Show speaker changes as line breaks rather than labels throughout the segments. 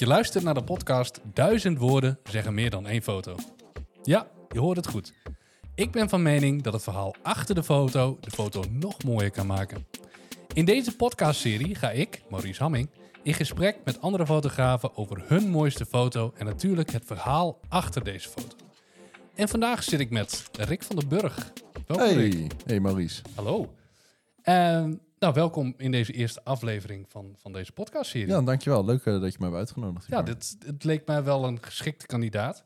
Je luistert naar de podcast Duizend woorden zeggen meer dan één foto. Ja, je hoort het goed. Ik ben van mening dat het verhaal achter de foto de foto nog mooier kan maken. In deze podcastserie ga ik, Maurice Hamming, in gesprek met andere fotografen over hun mooiste foto en natuurlijk het verhaal achter deze foto. En vandaag zit ik met Rick van den Burg. Welkom Rick.
Hey, hey Maurice.
Hallo. Ehm, nou, welkom in deze eerste aflevering van, van deze podcastserie.
Ja, dankjewel. Leuk eh, dat je mij hebt uitgenodigd.
Ja, dit, het leek mij wel een geschikte kandidaat.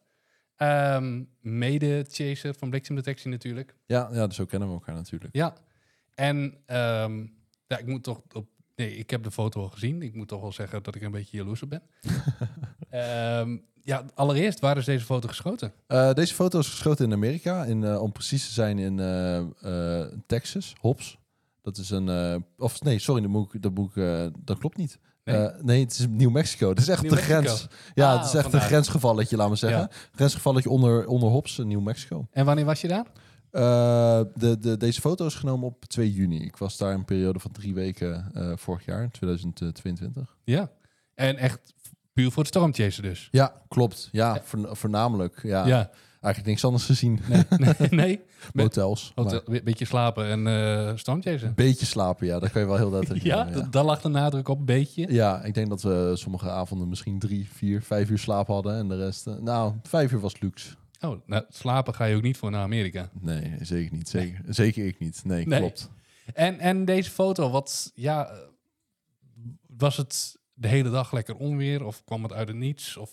Ehm, Mede-chaser van bliksemdetectie natuurlijk.
ja, ja, dus zo kennen we elkaar natuurlijk.
Ja. En ehm, ja, ik moet toch op. Nee, ik heb de foto al gezien. Ik moet toch wel zeggen dat ik een beetje jaloers op ben. Ehm, ja, allereerst, waar is deze foto geschoten?
Eh, deze foto is geschoten in Amerika, in, eh, om precies te zijn in Texas, Hobbs. Dat is een, eh, of nee, sorry, dat, moet ik, dat, moet ik, eh, dat klopt niet.
Nee?
Nee. nee, het is Nieuw Mexico. Het is echt
New
de
Mexico.
grens. Ja,
Ah,
het is echt
vandaar.
een grensgevalletje, laat maar zeggen.
Ja.
Grensgevalletje onder, onder Hobbs, in Nieuw Mexico.
En wanneer was je daar?
Eh, de, de, deze foto is genomen op 2 juni. Ik was daar een periode van drie weken eh, vorig jaar, 2022.
Ja. En echt puur voor het stormchaser dus.
Ja, klopt. Ja, voorn- voornamelijk. Ja,
Ja.
Eigenlijk niks anders gezien.
Nee, nee, nee.
Motels. maar
Hotel- beetje slapen en.
Een beetje slapen, ja. Daar kan je wel heel duidelijk
Ja, daar lag de nadruk op een beetje.
Ja, ik denk dat we sommige avonden misschien drie, vier, vijf uur slaap hadden. En de rest... eh, nou, vijf uur was luxe.
Oh, nou, slapen ga je ook niet voor naar Amerika.
Nee, zeker niet. Zeker, zeker ik niet. Nee,
Nee.
klopt.
En, en deze foto, wat, ja, was het de hele dag lekker onweer of kwam het uit het niets? Of,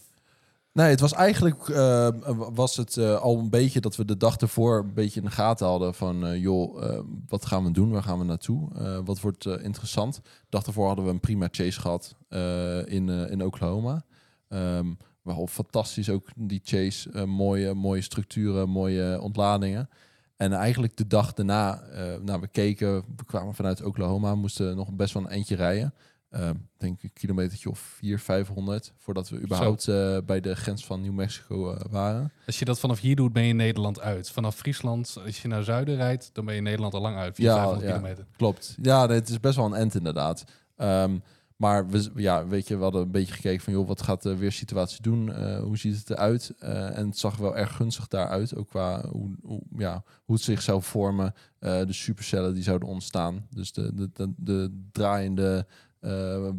Nee, het was eigenlijk eh, was het eh, al een beetje dat we de dag ervoor een beetje in de gaten hadden van eh, joh, wat gaan we doen? Waar gaan we naartoe? Wat wordt interessant? De dag ervoor hadden we een prima chase gehad eh, in, in Oklahoma. Ehm waarop fantastisch ook die chase, mooie, mooie structuren, mooie ontladingen. En eigenlijk de dag daarna, nou, we keken, we kwamen vanuit Oklahoma, moesten nog best wel een eindje rijden. Eh, denk ik een kilometertje of 400, 500 voordat we überhaupt eh, bij de grens van New Mexico eh, waren.
als je dat vanaf hier doet, ben je in Nederland uit. Vanaf Friesland, als je naar zuiden rijdt, dan ben je in Nederland al lang uit. 400, 500 kilometer.
klopt. Ja, nee, het is best wel een end inderdaad. Ehm, maar we, ja, weet je, we hadden een beetje gekeken van, joh, wat gaat de weersituatie doen? Eh, hoe ziet het eruit? En het zag wel erg gunstig daaruit, ook qua hoe, hoe, ja, hoe het zich zou vormen. De supercellen die zouden ontstaan. Dus de, de, de, de draaiende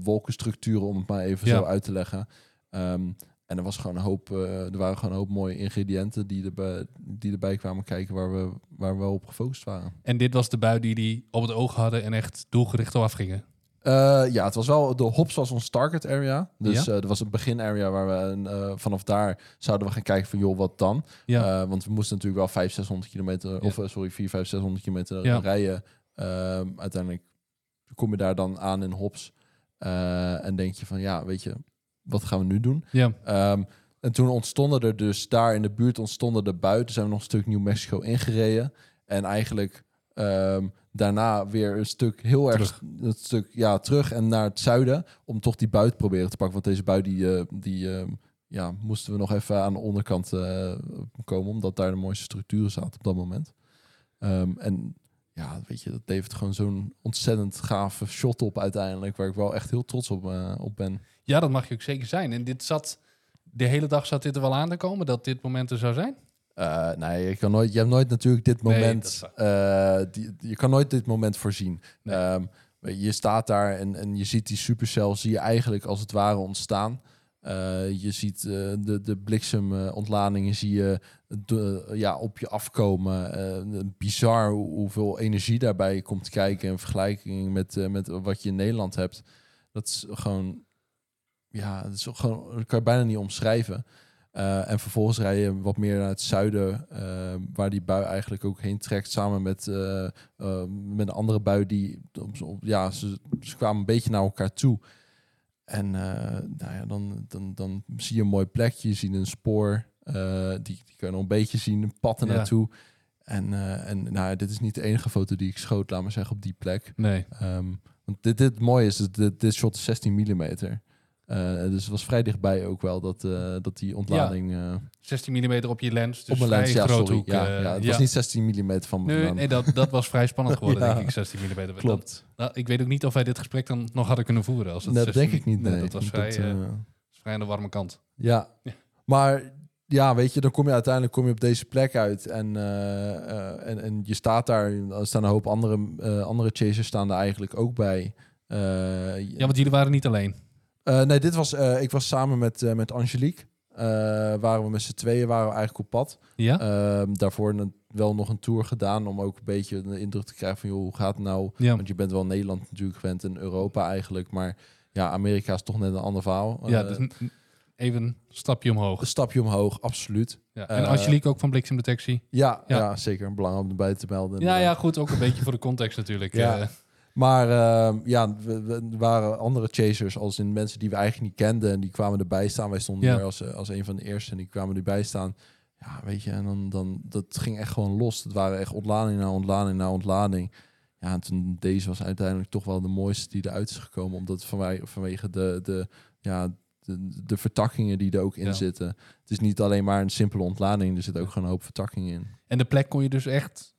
wolkenstructuren, om het maar even
Ja.
zo uit te leggen. Ehm, en er was gewoon een hoop, eh, er waren gewoon een hoop mooie ingrediënten die erbij, die erbij kwamen kijken waar we, waar we wel op gefocust waren.
En dit was de bui die die op het oog hadden en echt doelgericht op afgingen.
Eh, ja, het was wel, de Hops was ons target area. Dus
Ja?
eh er was een begin area waar we eh, vanaf daar zouden we gaan kijken van joh, wat dan?
Ja.
Eh, want we moesten natuurlijk wel 500, 600 kilometer, of eh, sorry, 4, 5, 600 kilometer rijden. Ehm, uiteindelijk kom je daar dan aan in Hops. Eh, en denk je van ja, weet je, wat gaan we nu doen?
ja.
Ehm, en toen ontstonden er dus daar in de buurt ontstonden er buiten. Zijn we nog een stuk New Mexico ingereden. En eigenlijk ehm, daarna weer een stuk heel erg een stuk ja, terug en naar het zuiden. Om toch die buit proberen te pakken. Want deze buit die, eh, die ehm, ja, moesten we nog even aan de onderkant eh, komen. Omdat daar de mooiste structuren zaten op dat moment. En ja, weet je, dat levert gewoon zo'n ontzettend gave shot op uiteindelijk. Waar ik wel echt heel trots op, eh, op ben.
ja, dat mag je ook zeker zijn. En dit zat, de hele dag zat dit er wel aan te komen, dat dit moment er zou zijn?
Eh, nee, je, kan nooit, je hebt nooit natuurlijk dit moment. eh, die, je kan nooit dit moment voorzien.
Nee.
Ehm, je staat daar en, en je ziet die supercel, zie je eigenlijk als het ware ontstaan. Eh, je ziet eh, de, de bliksemontladingen zie je ja, op je afkomen. Eh, bizar hoe- hoeveel energie daarbij komt kijken in vergelijking met, eh, met wat je in Nederland hebt. Dat is gewoon, ja, dat is gewoon, kan je bijna niet omschrijven. Eh, en vervolgens rij je wat meer naar het zuiden, eh, waar die bui eigenlijk ook heen trekt, samen met, eh, eh, met een andere bui die, ja, ze kwamen een beetje naar elkaar toe. En eh, nou ja, dan, dan, dan zie je een mooi plekje, je ziet een spoor, eh, die, die kan je nog een beetje zien, een pad er
Ja.
naartoe. En, eh, en nou, ja, dit is niet de enige foto die ik schoot, laat maar zeggen, op die plek.
Nee.
Ehm, want dit, dit mooie is, dat dit, dit shot is 16 mm. Eh, dus het was vrij dichtbij ook wel dat, eh, dat die ontlading... eh,
16 mm op je lens, dus
op mijn lens,
vrij
ja,
groot
sorry.
hoek.
ja,
eh,
ja, het was niet 16 mm van me
Nee, nee dat, dat was vrij spannend geworden, denk ik, 16 mm.
Klopt.
Nou, ik weet ook niet of wij dit gesprek dan nog hadden kunnen voeren. Als het
dat
16
denk ik niet. Nee,
dat was vrij,
dat,
eh,
eh,
aan de warme kant.
Ja. Maar ja, weet je, dan kom je uiteindelijk kom je op deze plek uit. En, eh, eh, en, en je staat daar. Er staan een hoop andere, eh, andere chasers staan er eigenlijk ook bij. Eh,
Ja, want jullie waren niet alleen.
Eh, nee, dit was, eh, ik was samen met, eh, met Angelique. Waren we met z'n tweeën waren we eigenlijk op pad.
Ja?
Ehm, daarvoor een, wel nog een tour gedaan om ook een beetje de indruk te krijgen van joh, hoe gaat het nou?
ja.
Want je bent wel Nederland natuurlijk gewend en Europa eigenlijk, maar ja, Amerika is toch net een ander verhaal.
ja, dus even een stapje omhoog.
een stapje omhoog, absoluut.
Ja. En Angelique ook van Bliksemdetectie.
Ja, ja.
Ja.
zeker belangrijk om erbij te melden.
Ja, ja, goed. Ook een beetje voor de context natuurlijk.
Ja. Maar ehm, ja, we, we- waren andere chasers, als in mensen die we eigenlijk niet kenden en die kwamen erbij staan. Wij stonden
Ja.
er als, eh, als een van de eerste en die kwamen erbij staan. Ja, weet je, en dan, dan dat ging echt gewoon los. Het waren echt ontlading na ontlading na ontlading. Ja, en toen deze was uiteindelijk toch wel de mooiste die eruit is gekomen, omdat vanwege, vanwege de, de, ja, de, de vertakkingen die er ook in
Ja.
zitten. Het is niet alleen maar een simpele ontlading, er zit ook gewoon een hoop vertakkingen in.
en de plek kon je dus echt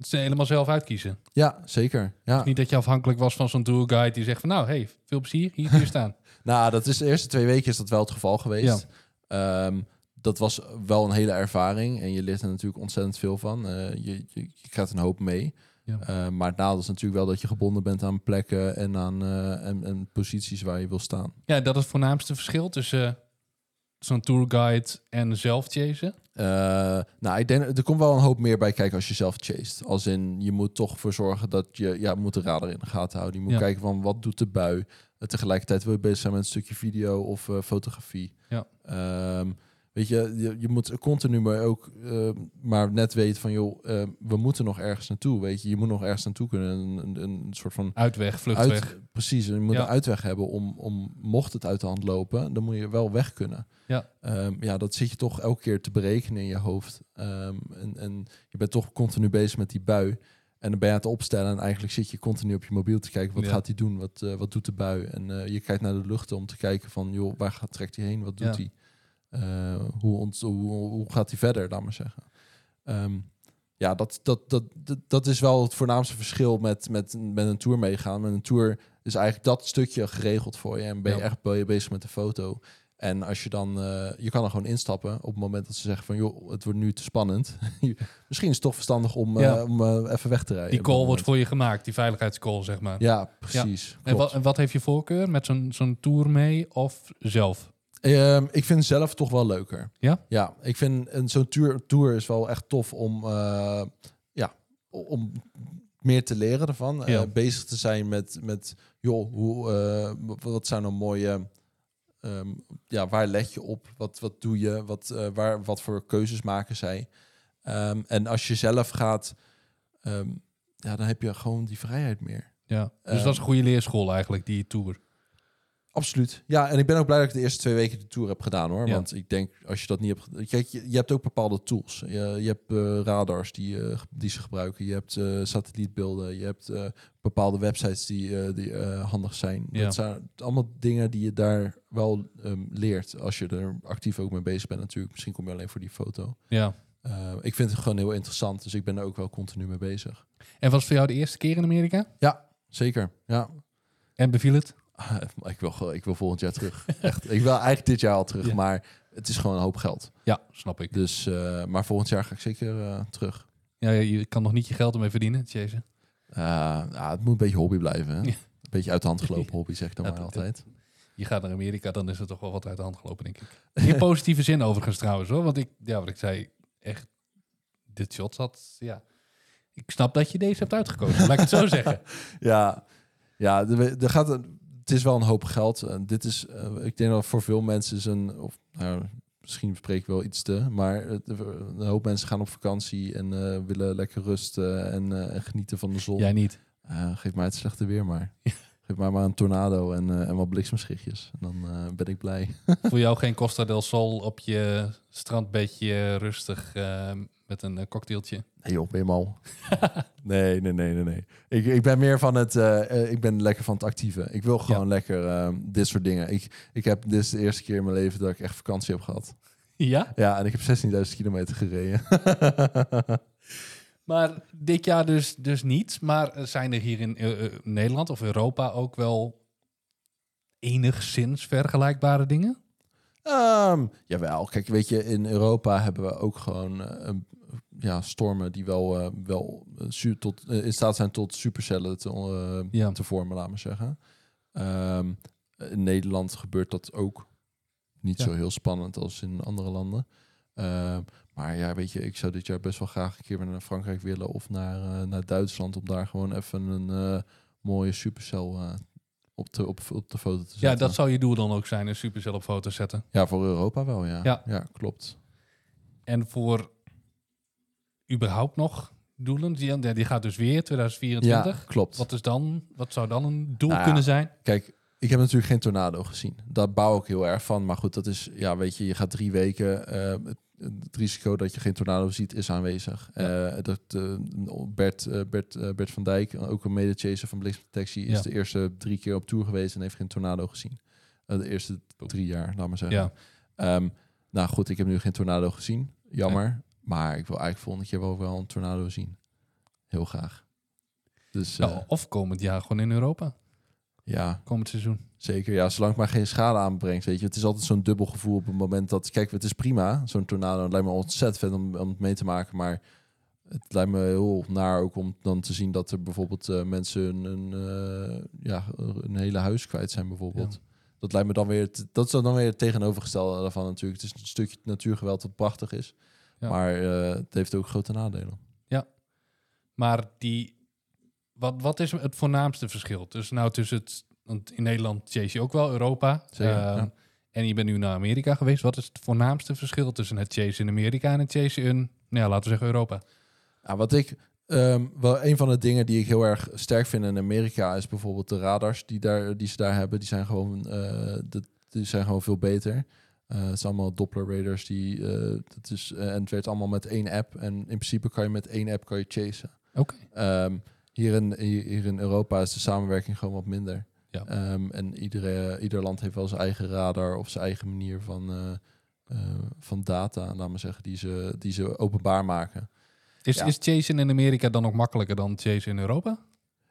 ze helemaal zelf uitkiezen.
Ja, zeker. Ja.
Niet dat je afhankelijk was van zo'n tourguide die zegt van nou, hey, veel plezier, hier, hier staan.
Nou, dat is de eerste twee weken is dat wel het geval geweest. Ehm, dat was wel een hele ervaring en je leert er natuurlijk ontzettend veel van. Eh, je, je, je krijgt een hoop mee.
Ja.
Eh, maar het nadeel is natuurlijk wel dat je gebonden bent aan plekken en aan eh, en, en posities waar je wil staan.
Ja, dat is het voornaamste verschil tussen eh, zo'n tourguide en zelf chasen.
Eh, nou, ik denk er komt wel een hoop meer bij kijken als je zelf chased. Als in je moet toch voor zorgen dat je ja, moet de radar in de gaten houden. Je moet
Ja.
kijken van wat doet de bui. Uh, tegelijkertijd wil je bezig zijn met een stukje video of eh, fotografie.
Ja.
Ehm, weet je, je, je moet continu maar ook eh, maar net weten van joh, eh, we moeten nog ergens naartoe. Weet je, je moet nog ergens naartoe kunnen. Een, een, een soort van
Uitweg, vluchtweg.
uit, precies. Je moet
Ja.
een uitweg hebben om, om mocht het uit de hand lopen, dan moet je wel weg kunnen.
Ja.
Ehm, ja, dat zit je toch elke keer te berekenen in je hoofd. Ehm, en, en je bent toch continu bezig met die bui. En dan ben je aan het opstellen en eigenlijk zit je continu op je mobiel te kijken. Wat
Ja.
gaat hij doen? Wat, eh, wat doet de bui? En je kijkt naar de lucht om te kijken van, joh, waar gaat, trekt hij heen? Wat doet hij? Hoe, ont, hoe, hoe gaat hij verder, laat maar zeggen. Ehm, ja, dat, dat, dat, dat, is wel het voornaamste verschil met, met, met een tour meegaan. Met een tour is eigenlijk dat stukje geregeld voor je. En ben je
Ja.
echt ben je bezig met de foto. En als je dan, eh, je kan er gewoon instappen op het moment dat ze zeggen van, joh, het wordt nu te spannend. Misschien is het toch verstandig om, eh, om eh, even weg te rijden.
Die call wordt voor je gemaakt, die veiligheidscall, zeg maar.
Ja, precies.
en, wat, en wat heeft je voorkeur? Met zo'n zo'n tour mee of zelf?
Ehm, ik vind zelf toch wel leuker.
Ja?
Ja, ik vind een zo'n tour, tour is wel echt tof om, eh, ja, om meer te leren ervan.
Ja.
Eh, bezig te zijn met, met joh, hoe, eh, wat zijn nou mooie, ehm, ja, waar let je op? Wat, wat doe je? Wat, waar, wat voor keuzes maken zij? Ehm, en als je zelf gaat, ja, dan heb je gewoon die vrijheid meer.
Ja. Dus dat is een goede leerschool eigenlijk, die tour.
Absoluut. Ja, en ik ben ook blij dat ik de eerste twee weken de tour heb gedaan hoor.
Ja.
Want ik denk, als je dat niet hebt... Kijk, je, je hebt ook bepaalde tools. Je, je hebt eh, radars die, eh, die ze gebruiken. Je hebt eh, satellietbeelden. Je hebt bepaalde websites die, die handig zijn.
Ja.
Dat zijn allemaal dingen die je daar wel ehm, leert. Als je er actief ook mee bezig bent natuurlijk. Misschien kom je alleen voor die foto.
Ja.
Ik vind het gewoon heel interessant. Dus ik ben er ook wel continu mee bezig.
En was het voor jou de eerste keer in Amerika?
Zeker, ja.
En beviel het?
ik, wil, ik wil volgend jaar terug. Echt. Ik wil eigenlijk dit jaar al terug.
Ja.
Maar het is gewoon een hoop geld.
Ja, snap ik.
Dus, eh, maar volgend jaar ga ik zeker eh, terug.
Ja, je kan nog niet je geld ermee verdienen, chasen.
Eh, ja, het moet een beetje hobby blijven. Hè?
Ja.
Een beetje uit de hand gelopen hobby, zeg ik dan
Ja,
maar
dat-
altijd.
Je gaat naar Amerika, dan is het toch wel wat uit de hand gelopen, denk ik. In positieve zin overigens trouwens, hoor. Want ik, ja, wat ik zei, echt, dit shot zat, ja. Ik snap dat je deze hebt uitgekozen, laat ik het zo zeggen.
Ja, ja er, er gaat een, het is wel een hoop geld. En dit is, eh, ik denk dat voor veel mensen is een, of nou, misschien spreek ik wel iets te, maar het- een hoop mensen gaan op vakantie en eh, willen lekker rusten en, eh, en genieten van de zon.
Jij niet.
Eh, geef mij het slechte weer maar. Geef mij maar een tornado en, eh, en wat bliksemschichtjes. En dan eh, ben ik blij.
Voor jou geen Costa del Sol op je strandbedje rustig eh, met een eh, cocktailtje.
Nee joh, mal? nee, nee, nee, nee, nee. Ik, ik ben meer van het... eh, eh, ik ben lekker van het actieve. Ik wil gewoon lekker eh, dit soort dingen. Ik, ik heb dit is de eerste keer in mijn leven dat ik echt vakantie heb gehad.
Ja?
Ja, en ik heb 16.000 kilometer gereden.
Maar dit jaar dus, dus niet. Maar zijn er hier in Nederland of Europa ook wel enigszins vergelijkbare dingen?
Ehm, jawel, kijk, weet je, in Europa hebben we ook gewoon een- ja, stormen die wel, eh, wel eh, tot, eh, in staat zijn tot supercellen te,
Ja.
te vormen, laat maar zeggen. Ehm, in Nederland gebeurt dat ook niet
Ja.
zo heel spannend als in andere landen. Ehm, maar ja, weet je, ik zou dit jaar best wel graag een keer weer naar Frankrijk willen of naar, naar Duitsland om daar gewoon even een mooie supercel op, de, op, op de foto te zetten.
Ja, dat zou je doel dan ook zijn, een supercell op foto zetten.
Ja, voor Europa wel, ja.
Ja.
ja klopt.
En voor überhaupt nog doelen? Die, die gaat dus weer 2024.
Ja, klopt.
Wat, is dan, wat zou dan een doel
Nou
kunnen zijn?
Kijk, ik heb natuurlijk geen tornado gezien. Daar bouw ik heel erg van. Maar goed, dat is, ja, weet je, je gaat drie weken. eh, het, risico dat je geen tornado ziet is aanwezig. Eh, dat, eh, Bert, Bert, Bert van Dijk, ook een mede-chaser van bliksemdetectie, is
Ja.
de eerste drie keer op tour geweest en heeft geen tornado gezien. De eerste drie jaar, laat maar zeggen.
Ja.
Ehm, nou goed, ik heb nu geen tornado gezien. Jammer. Maar ik wil eigenlijk volgende keer wel, wel een tornado zien. Heel graag. Dus eh,
of komend jaar gewoon in Europa.
ja,
Komend seizoen.
Zeker, ja, zolang het maar geen schade aanbrengt, weet je. Het is altijd zo'n dubbel gevoel op het moment dat... Kijk, het is prima, zo'n tornado. Het lijkt me ontzettend vet om, om het mee te maken, maar... Het lijkt me heel naar ook om dan te zien dat er bijvoorbeeld eh, mensen een, een, eh, ja, een hele huis kwijt zijn bijvoorbeeld. Dat lijkt me dan weer, dat is dan weer het tegenovergestelde daarvan natuurlijk. Het is een stukje natuurgeweld dat prachtig is,
Ja.
maar eh, het heeft ook grote nadelen.
Maar die, wat, wat is het voornaamste verschil? Dus nou tussen het, want in Nederland chase je ook wel Europa.
Zeker,
Ehm,
ja.
En je bent nu naar Amerika geweest. Wat is het voornaamste verschil tussen het chase in Amerika en het chase in, nou ja, laten we zeggen Europa?
Ja, wat ik ehm, wel een van de dingen die ik heel erg sterk vind in Amerika is bijvoorbeeld de radars die, daar, die ze daar hebben. Die zijn gewoon, eh, dat, die zijn gewoon veel beter. Eh, het zijn allemaal Doppler radars die, eh, dat is, eh, en het werkt allemaal met één app. En in principe kan je met één app kan je chasen.
Oké.
Ehm, hier, in, hier in Europa is de samenwerking gewoon wat minder.
Ja.
Ehm, en iedere, ieder land heeft wel zijn eigen radar of zijn eigen manier van, van data, laat maar zeggen, die ze, die ze openbaar maken.
Is,
Ja.
is chasen in Amerika dan ook makkelijker dan chasen in Europa?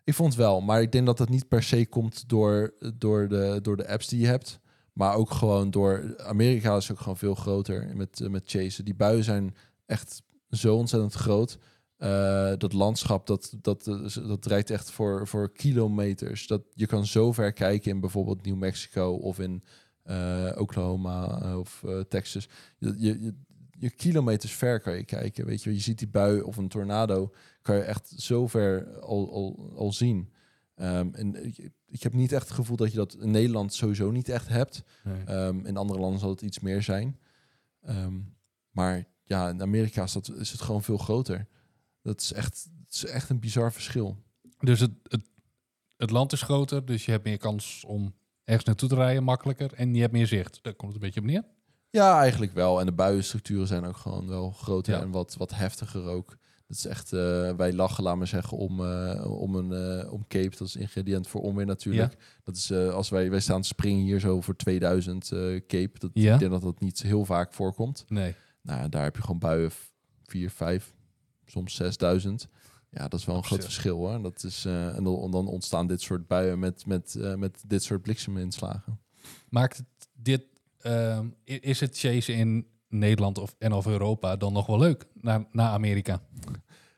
Ik vond het wel, maar ik denk dat het niet per se komt door, door, de, door de apps die je hebt. Maar ook gewoon door... Amerika is ook gewoon veel groter met, eh, met chasen. Die buien zijn echt zo ontzettend groot. Eh, dat landschap, dat, dat, dat, dat echt voor, voor kilometers. Dat, je kan zo ver kijken in bijvoorbeeld New Mexico of in eh, Oklahoma eh, of eh, Texas. Je, je, je, je kilometers ver kan je kijken. Weet je, je ziet die bui of een tornado kan je echt zo ver al, al, al zien. Ehm, en ik, ik heb niet echt het gevoel dat je dat in Nederland sowieso niet echt hebt.
Nee.
Ehm, in andere landen zal het iets meer zijn. Ehm, maar ja, in Amerika is, dat, is het gewoon veel groter. Dat is echt, het is echt een bizar verschil.
Dus het, het, het land is groter, dus je hebt meer kans om ergens naartoe te rijden, makkelijker. En je hebt meer zicht. Daar komt het een beetje op neer.
Ja, eigenlijk wel. En de buienstructuren zijn ook gewoon wel groter
Ja.
en wat, wat heftiger ook. Dat is echt, eh, wij lachen, laat maar zeggen, om, eh, om een eh, om cape. Dat is ingrediënt voor onweer natuurlijk. Dat is als wij, wij staan springen hier zo voor 2000 eh, cape. Dat,
Ja.
Ik denk dat dat niet heel vaak voorkomt.
Nee.
Nou, daar heb je gewoon buien 4, 5, soms 6000. Ja, dat is wel een groot verschil hoor. Dat is, en dan, ontstaan dit soort buien met, met, met dit soort blikseminslagen.
Maakt het dit, ehm, is het chasen in Nederland of, en of Europa dan nog wel leuk naar, naar Amerika?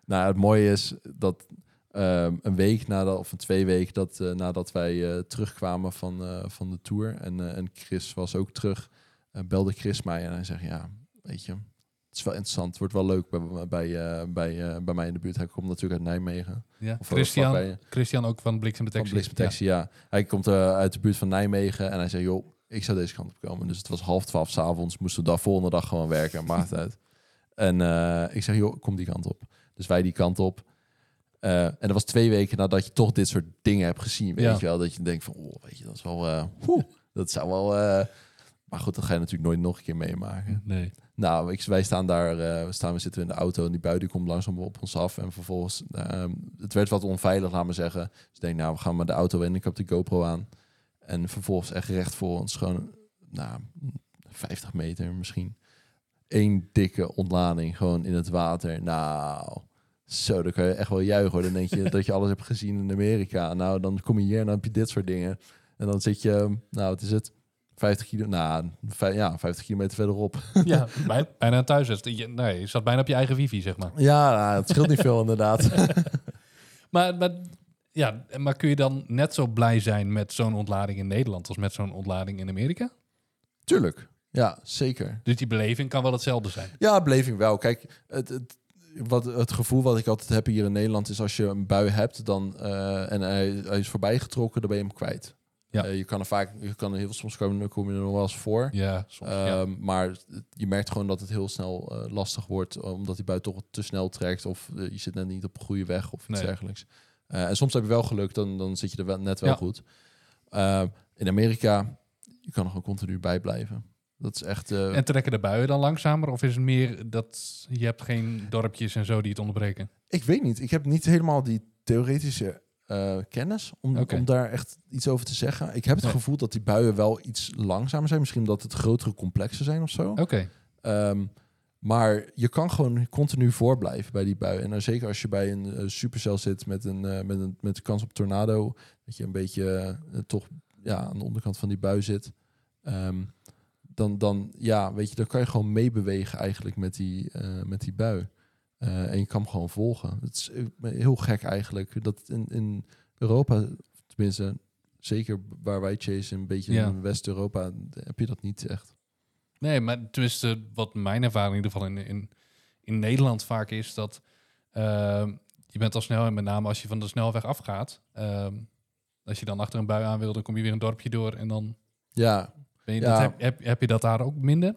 Nou, het mooie is dat ehm, een week nadat, of een twee weken dat, eh, nadat wij eh, terugkwamen van, eh, van de tour en, en Chris was ook terug, belde Chris mij en hij zegt, ja, weet je, het is wel interessant, het wordt wel leuk bij, bij, bij, bij mij in de buurt. Hij komt natuurlijk uit Nijmegen.
Ja.
Of
Christian, Christian ook van
Van
Bliksemdetectie.
bliksemdetectie, ja. Hij komt uit de buurt van Nijmegen en hij zei, joh, ik zou deze kant op komen. Dus het was half twaalf s'avonds, moesten we de volgende dag gewoon werken, maakt uit. En eh, ik zeg, joh, kom die kant op. Dus wij die kant op. Eh, en dat was twee weken nadat je toch dit soort dingen hebt gezien, weet
Ja.
je wel. Dat je denkt van, oh, weet je, dat is wel, oeh, dat zou wel... maar goed, dat ga je natuurlijk nooit nog een keer meemaken.
Nee.
Nou, ik, wij staan daar, we, staan, we zitten in de auto en die bui die komt langzaam op ons af. En vervolgens, ehm, het werd wat onveilig, laat maar zeggen. Dus ik denk, nou, we gaan maar de auto in. Ik heb de GoPro aan. En vervolgens echt recht voor ons, gewoon, nou, 50 meter misschien. Eén dikke ontlading, gewoon in het water. Nou, zo, dan kan je echt wel juichen hoor. Dan denk je dat je alles hebt gezien in Amerika. Nou, dan kom je hier en dan heb je dit soort dingen. En dan zit je, nou, wat is het? 50 kilo, nou, vij- ja, 50 kilometer verderop.
Ja, bij- bijna thuis. is. Je, nee, je zat bijna op je eigen wifi, zeg maar.
Ja, nou, het scheelt niet veel inderdaad.
Maar, maar, ja, maar kun je dan net zo blij zijn met zo'n ontlading in Nederland als met zo'n ontlading in Amerika?
Tuurlijk. Ja, zeker.
Dus die beleving kan wel hetzelfde zijn.
Ja, beleving wel. Kijk, het, het, wat, het gevoel wat ik altijd heb hier in Nederland is als je een bui hebt dan, eh, en hij, hij is voorbij getrokken, dan ben je hem kwijt.
Ja.
Eh, je kan er vaak, je kan er heel soms kom, kom je er nog wel eens voor.
Ja, soms. ja.
Ehm, Maar je merkt gewoon dat het heel snel eh, lastig wordt, omdat die bui toch te snel trekt of je zit net niet op een goede weg of iets
Nee.
dergelijks. Eh, en soms heb je wel geluk, dan, dan zit je er wel, net wel
Ja.
goed. Ehm, in Amerika, je kan er gewoon continu bij blijven. Dat is echt... eh,
En trekken de buien dan langzamer? Of is het meer dat je hebt geen dorpjes en zo die het onderbreken?
Ik weet niet. Ik heb niet helemaal die theoretische eh, kennis om, om daar echt iets over te zeggen. Ik heb het gevoel dat die buien wel iets langzamer zijn. Misschien dat het grotere complexen zijn of zo.
Oké,
Ehm, maar je kan gewoon continu voorblijven bij die buien. En dan zeker als je bij een eh, supercel zit met een, eh, met een met de kans op tornado, dat je een beetje eh, toch ja, aan de onderkant van die bui zit. Ehm, dan, dan, ja, weet je, dan kan je gewoon meebewegen eigenlijk met die, met die bui. En je kan hem gewoon volgen. Het is heel gek eigenlijk. Dat in, in Europa, tenminste, zeker waar wij chase, een beetje
Ja.
in West-Europa, heb je dat niet echt.
Nee, maar tenminste, wat mijn ervaring in ieder geval in, in, in Nederland vaak is, dat ehm, je bent al snel, en met name als je van de snelweg afgaat, ehm, als je dan achter een bui aan wil, dan kom je weer een dorpje door en dan
Ja,
ben je,
Ja.
dat, heb, heb, heb je dat daar ook minder?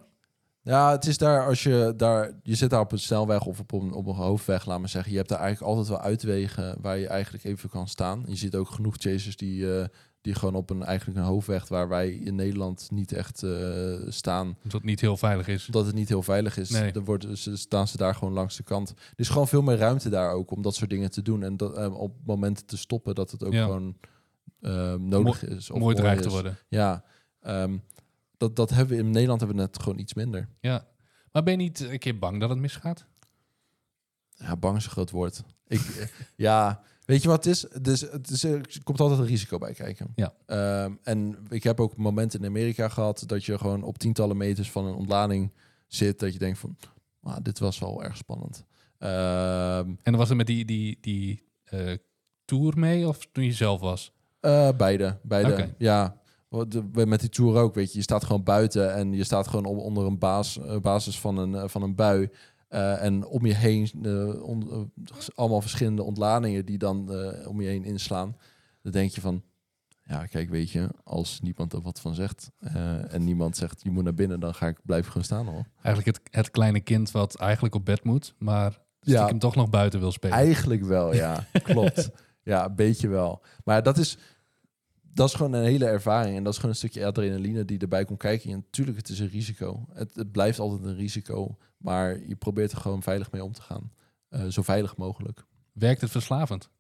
Ja, het is daar als je daar, je zit daar op een snelweg of op een, op een hoofdweg, laat maar zeggen. Je hebt daar eigenlijk altijd wel uitwegen waar je eigenlijk even kan staan. Je ziet ook genoeg chasers die, eh, die gewoon op een eigenlijk een hoofdweg waar wij in Nederland niet echt eh, staan,
Omdat het niet heel veilig is.
omdat het niet heel veilig is.
Nee.
Dan worden ze, staan ze daar gewoon langs de kant. Er is gewoon veel meer ruimte daar ook om dat soort dingen te doen en dat, eh, op momenten te stoppen dat het ook
Ja.
gewoon eh, nodig is. Of
Mooi dreigt te worden.
Ja, ehm, dat, dat hebben we in Nederland hebben we net gewoon iets minder.
Ja. Maar ben je niet een keer bang dat het misgaat?
Ja, bang is een groot woord. Ik, eh, ja, weet je wat het is? Dus, het is? Er komt altijd een risico bij kijken.
Ja.
Ehm, en ik heb ook momenten in Amerika gehad dat je gewoon op tientallen meters van een ontlading zit. Dat je denkt van, ah, dit was wel erg spannend. Ehm,
En dan was het met die, die, die eh, tour mee of toen je zelf was?
eh, beide, beide. Ja, met die tour ook, weet je. Je staat gewoon buiten en je staat gewoon onder een baas, eh, basis van een, eh, van een bui. Eh, en om je heen on- allemaal verschillende ontladingen die dan om je heen inslaan. Dan denk je van, ja, kijk, weet je, als niemand er wat van zegt en niemand zegt je moet naar binnen, dan ga ik blijven gewoon staan hoor.
Eigenlijk het, het kleine kind wat eigenlijk op bed moet, maar
Ja.
stiekem toch nog buiten wil spelen.
Eigenlijk wel, ja, klopt. Ja, een beetje wel. Maar dat is, dat is gewoon een hele ervaring en dat is gewoon een stukje adrenaline die erbij komt kijken. En natuurlijk, het is een risico. Het, het blijft altijd een risico, maar je probeert er gewoon veilig mee om te gaan. Eh, zo veilig mogelijk.
Werkt het verslavend?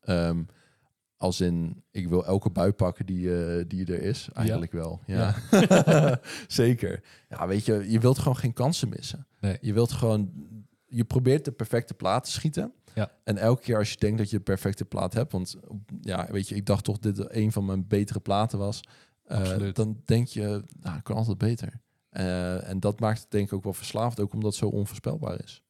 Ehm, als in, ik wil elke bui pakken die, eh, die er is. Eigenlijk wel, ja. Zeker. Ja, weet je, je wilt gewoon geen kansen missen.
Nee.
Je wilt gewoon, je probeert de perfecte plaat te schieten.
Ja.
En elke keer als je denkt dat je de perfecte plaat hebt, want ja, weet je, ik dacht toch dit een van mijn betere platen was. eh, dan denk je, nou, ik kan altijd beter. Eh, en dat maakt het denk ik ook wel verslaafd, ook omdat het zo onvoorspelbaar is.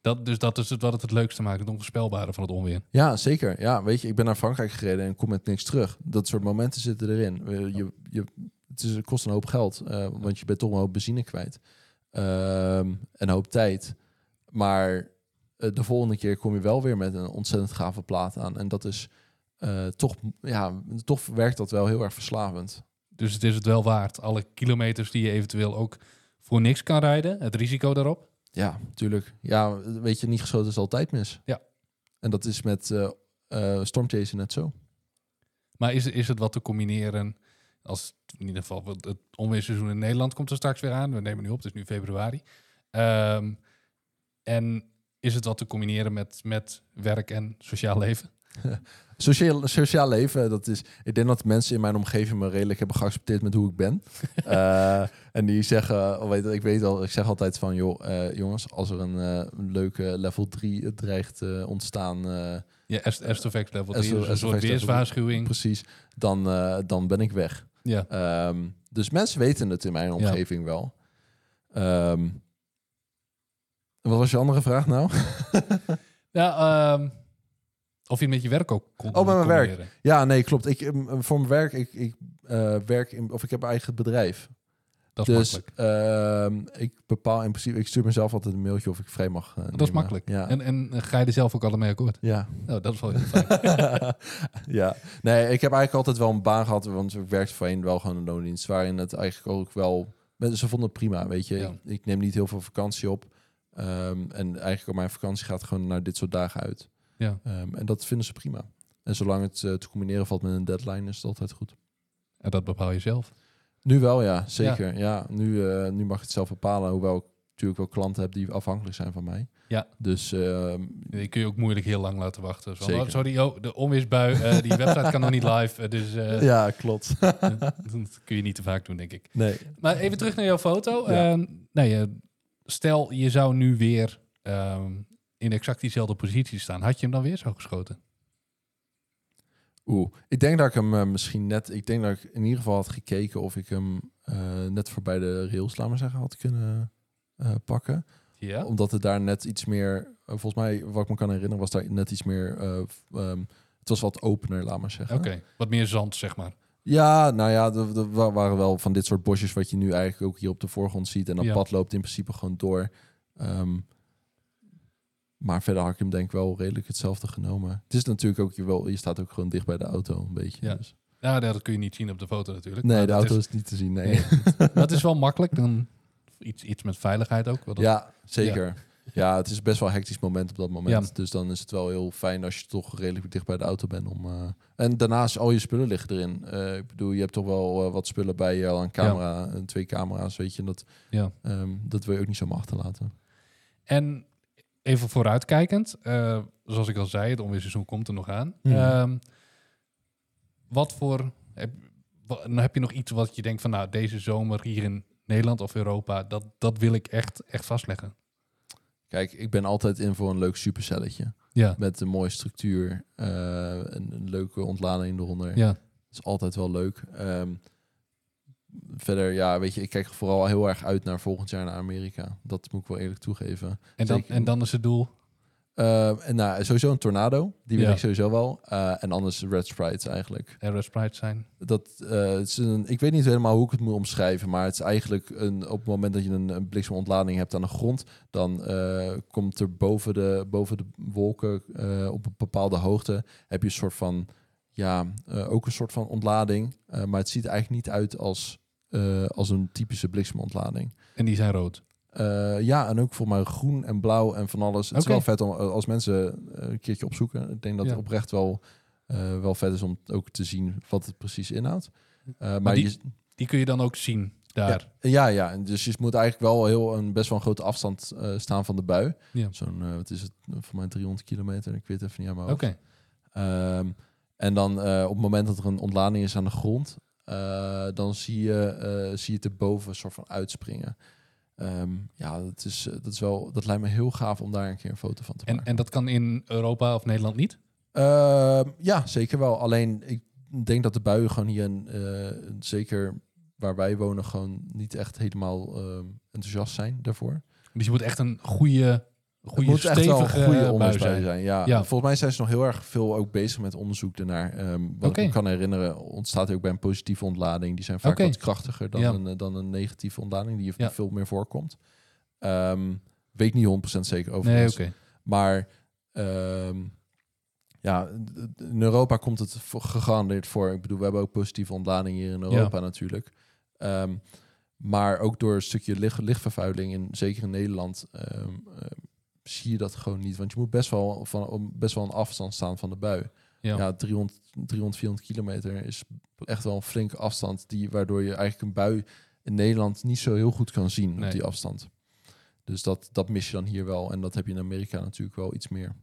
Dat, dus dat is het, wat het het leukste maakt, het onvoorspelbare van het onweer.
Ja, zeker. Ja, weet je, ik ben naar Frankrijk gereden en kom met niks terug. Dat soort momenten zitten erin. Eh, Je, je, het, is, het kost een hoop geld, want je bent toch een hoop benzine kwijt. Ehm, en een hoop tijd. Maar eh, de volgende keer kom je wel weer met een ontzettend gave plaat aan. En dat is eh, toch, ja, toch werkt dat wel heel erg verslavend.
Dus het is het wel waard. Alle kilometers die je eventueel ook voor niks kan rijden, het risico daarop.
Ja, natuurlijk. Ja, weet je, niet geschoten is altijd mis.
Ja.
En dat is met eh eh, Stormchaser net zo.
Maar is, is het wat te combineren als in ieder geval want het onweerseizoen in Nederland komt er straks weer aan. We nemen nu op, het is nu februari. Ehm, en is het wat te combineren met, met werk en sociaal leven?
Sociaal, sociaal leven, dat is... Ik denk dat mensen in mijn omgeving me redelijk hebben geaccepteerd met hoe ik ben. Eh, en die zeggen, oh, weet, ik weet al, ik zeg altijd van, joh, eh, jongens, als er een eh, leuke level 3 dreigt te ontstaan,
Ja, Est- Estofex level 3,
Esto-
dus een soort weerswaarschuwing.
precies, dan, dan ben ik weg.
Ja.
Ehm, dus mensen weten het in mijn omgeving wel. Ehm, wat was je andere vraag nou?
ja ehm, of je met je werk ook kon
Oh, met mijn werk. Ja, nee, klopt. Ik, ehm, voor mijn werk, ik, ik eh, werk in, of ik heb een eigen bedrijf.
Dat is
dus
makkelijk.
ehm, ik bepaal in principe, ik stuur mezelf altijd een mailtje of ik vrij mag. eh,
Dat is makkelijk.
Ja.
En, en ga je er zelf ook alle mee akkoord?
ja.
Nou, dat is wel heel fijn.
ja, nee, ik heb eigenlijk altijd wel een baan gehad, want ik werkte voorheen wel gewoon een loondienst, waarin het eigenlijk ook wel, ze vonden het prima, weet je.
Ja.
Ik, ik neem niet heel veel vakantie op Ehm, en eigenlijk op mijn vakantie gaat gewoon naar dit soort dagen uit.
Ja.
Ehm, en dat vinden ze prima. En zolang het eh, te combineren valt met een deadline, is het altijd goed.
En dat bepaal je zelf.
Nu wel, ja, zeker. Ja, nu, eh, nu mag ik het zelf bepalen, hoewel ik natuurlijk wel klanten heb die afhankelijk zijn van mij.
Ja.
Dus
Die kun je ook moeilijk heel lang laten wachten. Zo,
Zeker.
sorry, oh, de onweersbui, eh, die website kan nog niet live. dus
ja, klopt.
dat kun je niet te vaak doen, denk ik.
nee.
Maar even terug naar jouw foto.
Ja.
Nee, stel, je zou nu weer ehm, in exact diezelfde positie staan. Had je hem dan weer zo geschoten?
Oeh, ik denk dat ik hem eh, misschien net... Ik denk dat ik in ieder geval had gekeken of ik hem eh, net voorbij de rails, laat maar zeggen, had kunnen eh, pakken.
Ja.
Omdat het daar net iets meer... volgens mij, wat ik me kan herinneren, was daar net iets meer... eh, ehm, het was wat opener, laat maar zeggen.
Oké, wat meer zand, zeg maar.
Ja, nou ja, er, er wa- waren wel van dit soort bosjes wat je nu eigenlijk ook hier op de voorgrond ziet. En dat
Ja.
pad loopt in principe gewoon door. Ehm, maar verder had ik hem denk ik wel redelijk hetzelfde genomen. Het is natuurlijk ook, je, wel, je staat ook gewoon dicht bij de auto een beetje.
Ja.
Dus.
Ja, dat kun je niet zien op de foto natuurlijk.
Nee,
Maar
de auto
Is,
is, niet te zien, nee.
nee, dat is wel makkelijk. Dan iets, iets met veiligheid ook. wat
Ja, zeker. Ja. Het is best wel een hectisch moment op dat moment.
Ja.
Dus dan is het wel heel fijn als je toch redelijk dicht bij de auto bent. Om, eh, En daarnaast, al je spullen liggen erin. Eh, ik bedoel, je hebt toch wel eh, wat spullen bij je, al een camera, en twee camera's, weet je. En dat,
Ja.
ehm, dat wil je ook niet zomaar achterlaten.
En even vooruitkijkend, zoals ik al zei, het onweerseizoen komt er nog aan.
Mhm.
Ehm, wat voor... Heb, dan heb je nog iets wat je denkt van, nou, deze zomer hier in Nederland of Europa, dat, dat wil ik echt, echt vastleggen.
Kijk, ik ben altijd in voor een leuk supercelletje.
Ja,
Met een mooie structuur, eh, een, een leuke ontlading eronder.
ja,
Dat is altijd wel leuk. Ehm, verder, ja, weet je, ik kijk vooral heel erg uit naar volgend jaar naar Amerika. Dat moet ik wel eerlijk toegeven.
en dan,
Zeker.
en dan is het doel...
Ehm, en nou, sowieso een tornado. Die wil
Ja.
ik sowieso wel. Eh, en anders red sprites eigenlijk.
Aero Sprite zijn.
Dat, eh, het is een, ik weet niet helemaal hoe ik het moet omschrijven, maar het is eigenlijk een, op het moment dat je een, een bliksemontlading hebt aan de grond, dan eh, komt er boven de, boven de wolken op een bepaalde hoogte heb je een soort van, ja, ook een soort van ontlading, maar het ziet er eigenlijk niet uit als, als een typische bliksemontlading.
En die zijn rood.
Eh, ja, en ook voor mij groen en blauw en van alles. Het is wel vet om eh, als mensen eh, een keertje opzoeken. Ik denk dat
Ja.
het oprecht wel, wel vet is om ook te zien wat het precies inhoudt. Maar
die-
je,
Die kun je dan ook zien daar.
ja, ja, dus je moet eigenlijk wel heel een best wel een grote afstand staan van de bui.
Ja.
Zo'n, wat is het, voor mij 300 kilometer. Ik weet het even niet aan mijn
Oké.
Ehm, en dan op het moment dat er een ontlading is aan de grond, dan zie je, zie je het erboven een soort van uitspringen. Ehm, ja, dat is, eh, dat is wel, dat lijkt me heel gaaf om daar een keer een foto van te
en,
maken.
en dat kan in Europa of Nederland niet?
Ehm, ja, zeker wel. Alleen ik denk dat de buien gewoon hier, een, eh, zeker waar wij wonen, gewoon niet echt helemaal ehm, enthousiast zijn daarvoor.
Dus je moet echt een goede, goede
het moet echt wel een
stevige
goede onweersbui
zijn.
Ja.
Ja.
Volgens mij zijn ze nog heel erg veel ook bezig met onderzoek ernaar. Ehm, wat ik me kan herinneren, ontstaat ook bij een positieve ontlading. Die zijn vaak wat krachtiger dan,
Ja.
een, eh, dan een negatieve ontlading, die
Ja.
veel meer voorkomt. Ehm, weet niet 100% zeker over.
Nee.
Maar ehm, ja, in Europa komt het voor- gegarandeerd voor. Ik bedoel, we hebben ook positieve ontlading hier in Europa natuurlijk. Maar ook door een stukje licht, lichtvervuiling, in, zeker in Nederland, zie je dat gewoon niet. Want je moet best wel, van, best wel een afstand staan van de bui.
Ja.
Ja, 300, 300, 400 kilometer is echt wel een flinke afstand, die, waardoor je eigenlijk een bui in Nederland niet zo heel goed kan zien
Nee.
op die afstand. Dus dat, dat mis je dan hier wel. En dat heb je in Amerika natuurlijk wel iets meer.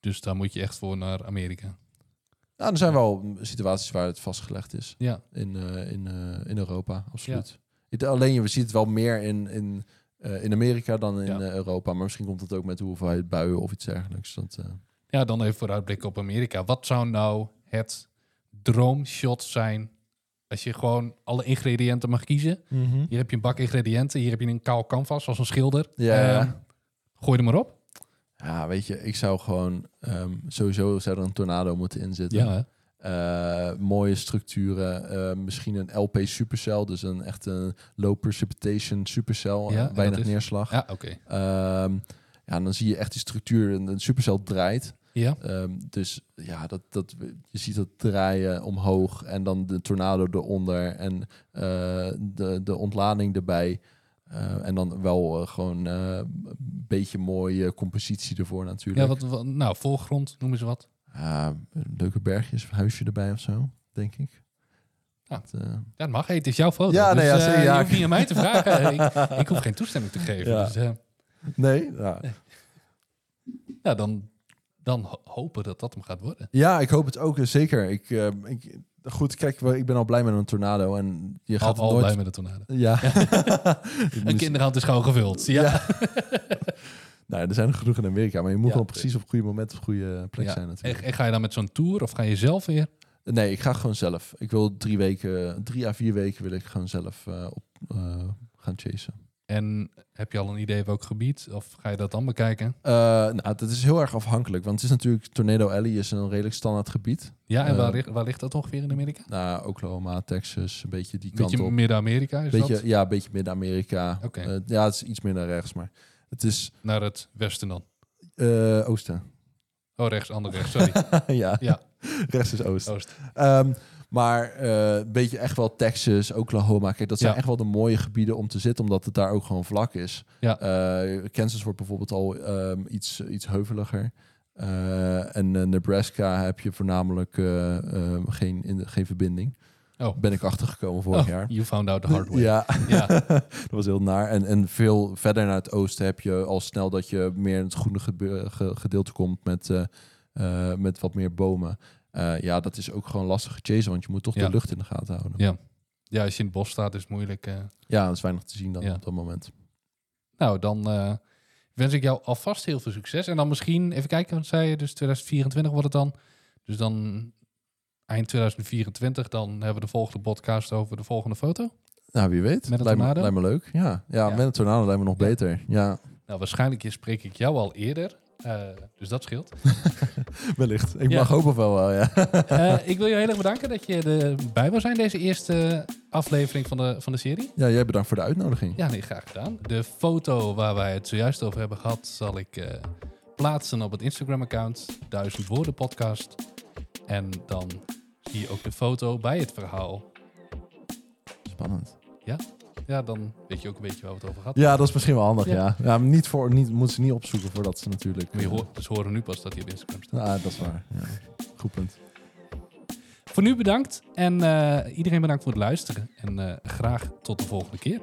Dus daar moet je echt voor naar Amerika.
Nou, er zijn wel situaties waar het vastgelegd is.
Ja,
In, eh, in, eh, in Europa, absoluut. Het- alleen, je ziet het wel meer in, in, eh, in Amerika dan in
Ja.
eh, Europa. Maar misschien komt het ook met de hoeveelheid buien of iets dergelijks. Dat, eh,
ja dan even vooruitblikken op Amerika. Wat zou nou het droomshot zijn als je gewoon alle ingrediënten mag kiezen? Hier heb je een bak ingrediënten, hier heb je een kaal canvas als een schilder.
Ja.
Ehm, gooi er maar op.
Ja, weet je, ik zou gewoon... ehm, sowieso zou er een tornado moeten inzitten.
Ja,
Eh, mooie structuren. eh, misschien een LP supercell. Dus een echt een low precipitation supercell.
Ja,
eh, weinig neerslag.
ja oké.
Ehm, ja, dan zie je echt die structuur. Een, een supercell draait.
Ja,
Ehm, dus ja, dat, dat, je ziet dat draaien omhoog en dan de tornado eronder en de, de ontlading erbij. En dan wel gewoon een beetje mooie compositie ervoor
ja
natuurlijk.
wat, wat- nou, voorgrond, noemen ze wat.
Ja, leuke bergjes, huisje erbij of zo, denk ik.
Ja.
Dat, eh,
Ja, dat mag. Hey, het is jouw foto.
Ja, nee,
dus,
ja,
eh,
zeker, ja.
Je hoeft niet aan mij te vragen. ik, ik hoef geen toestemming te geven.
Ja.
Dus, eh,
nee, ja.
ja, dan, dan ho- hopen dat dat hem gaat worden.
ja, ik hoop het ook, eh, zeker. Ik, eh, ik, goed, kijk, ik ben al blij met een tornado en je
Al,
gaat
al
nooit...
blij met de tornado.
Ja.
Een kinderhand is gewoon gevuld. Ja.
Nou, er zijn er genoeg in Amerika, maar je moet
Ja,
gewoon precies op het goede moment op het goede plek
Ja.
zijn
En,
natuurlijk.
en ga je dan met zo'n tour of ga je zelf weer?
Nee, ik ga gewoon zelf. Ik wil drie weken, drie à vier weken wil ik gewoon zelf eh, op eh, gaan chasen.
En heb je al een idee welk gebied? Of ga je dat dan bekijken?
Eh, nou, dat is heel erg afhankelijk, want het is natuurlijk Tornado Alley is een redelijk standaard gebied.
Ja, en waar, ligt- waar ligt dat ongeveer in Amerika?
Nou, Oklahoma, Texas, een beetje die kant
Beetje
op.
Midden-Amerika is
Beetje,
dat?
ja, een beetje Midden-Amerika.
Oké.
Eh, ja, het is iets meer naar rechts, maar het is
Naar het westen dan?
eh, oosten.
Oh, rechts, ander rechts, sorry.
ja.
Ja.
rechts is oost.
Oost.
Ehm, maar eh, een beetje echt wel Texas, Oklahoma. Kijk, dat zijn
Ja.
echt wel de mooie gebieden om te zitten, omdat het daar ook gewoon vlak is.
Ja.
Eh, Kansas wordt bijvoorbeeld al ehm, iets, iets heuveliger. Eh, en eh, Nebraska heb je voornamelijk eh, ehm, geen, in de, geen verbinding.
Oh.
Ben ik achtergekomen vorig
Oh,
jaar.
you found out the hard way.
Ja,
Ja.
dat was heel naar. En, en veel verder naar het oosten heb je al snel dat je meer in het groene gedeelte komt met, eh, eh, met wat meer bomen. Eh, ja, dat is ook gewoon lastig chasen, want je moet toch
Ja.
de lucht in de gaten houden.
Ja. ja, als je in het bos staat is het moeilijk.
Ja, dat is weinig te zien dan
Ja.
op dat moment.
Nou, dan wens ik jou alvast heel veel succes. En dan misschien, even kijken, wat zei je? Dus 2024 wordt het dan. Dus dan eind 2024, dan hebben we de volgende podcast over de volgende foto.
Nou, wie weet.
Met een
lijkt, me,
tornado?
lijkt me leuk. Ja, ja,
Ja.
met een tornado lijkt me nog beter. Ja,
Nou, waarschijnlijk spreek ik jou al eerder. eh, dus dat scheelt.
wellicht. Ik
Ja.
mag hopen wel wel, ja.
Eh, ik wil je heel erg bedanken dat je erbij wil zijn deze eerste aflevering van de, van de serie.
Ja, jij bedankt voor de uitnodiging.
Ja, nee, graag gedaan. De foto waar wij het zojuist over hebben gehad, zal ik eh, plaatsen op het Instagram-account, Duizend Woorden Podcast. En dan je ook de foto bij het verhaal.
Spannend.
Ja, dan weet je ook een beetje waar we het over gehad.
Ja, dat is misschien wel handig,
Ja.
ja. ja. maar niet voor, niet, moeten ze niet opzoeken voordat ze natuurlijk...
Maar je hoort, dus horen nu pas dat hij op Instagram staat.
Ah, dat is waar. Ja. Goed punt.
Voor nu bedankt en eh, iedereen bedankt voor het luisteren. En eh, graag tot de volgende keer.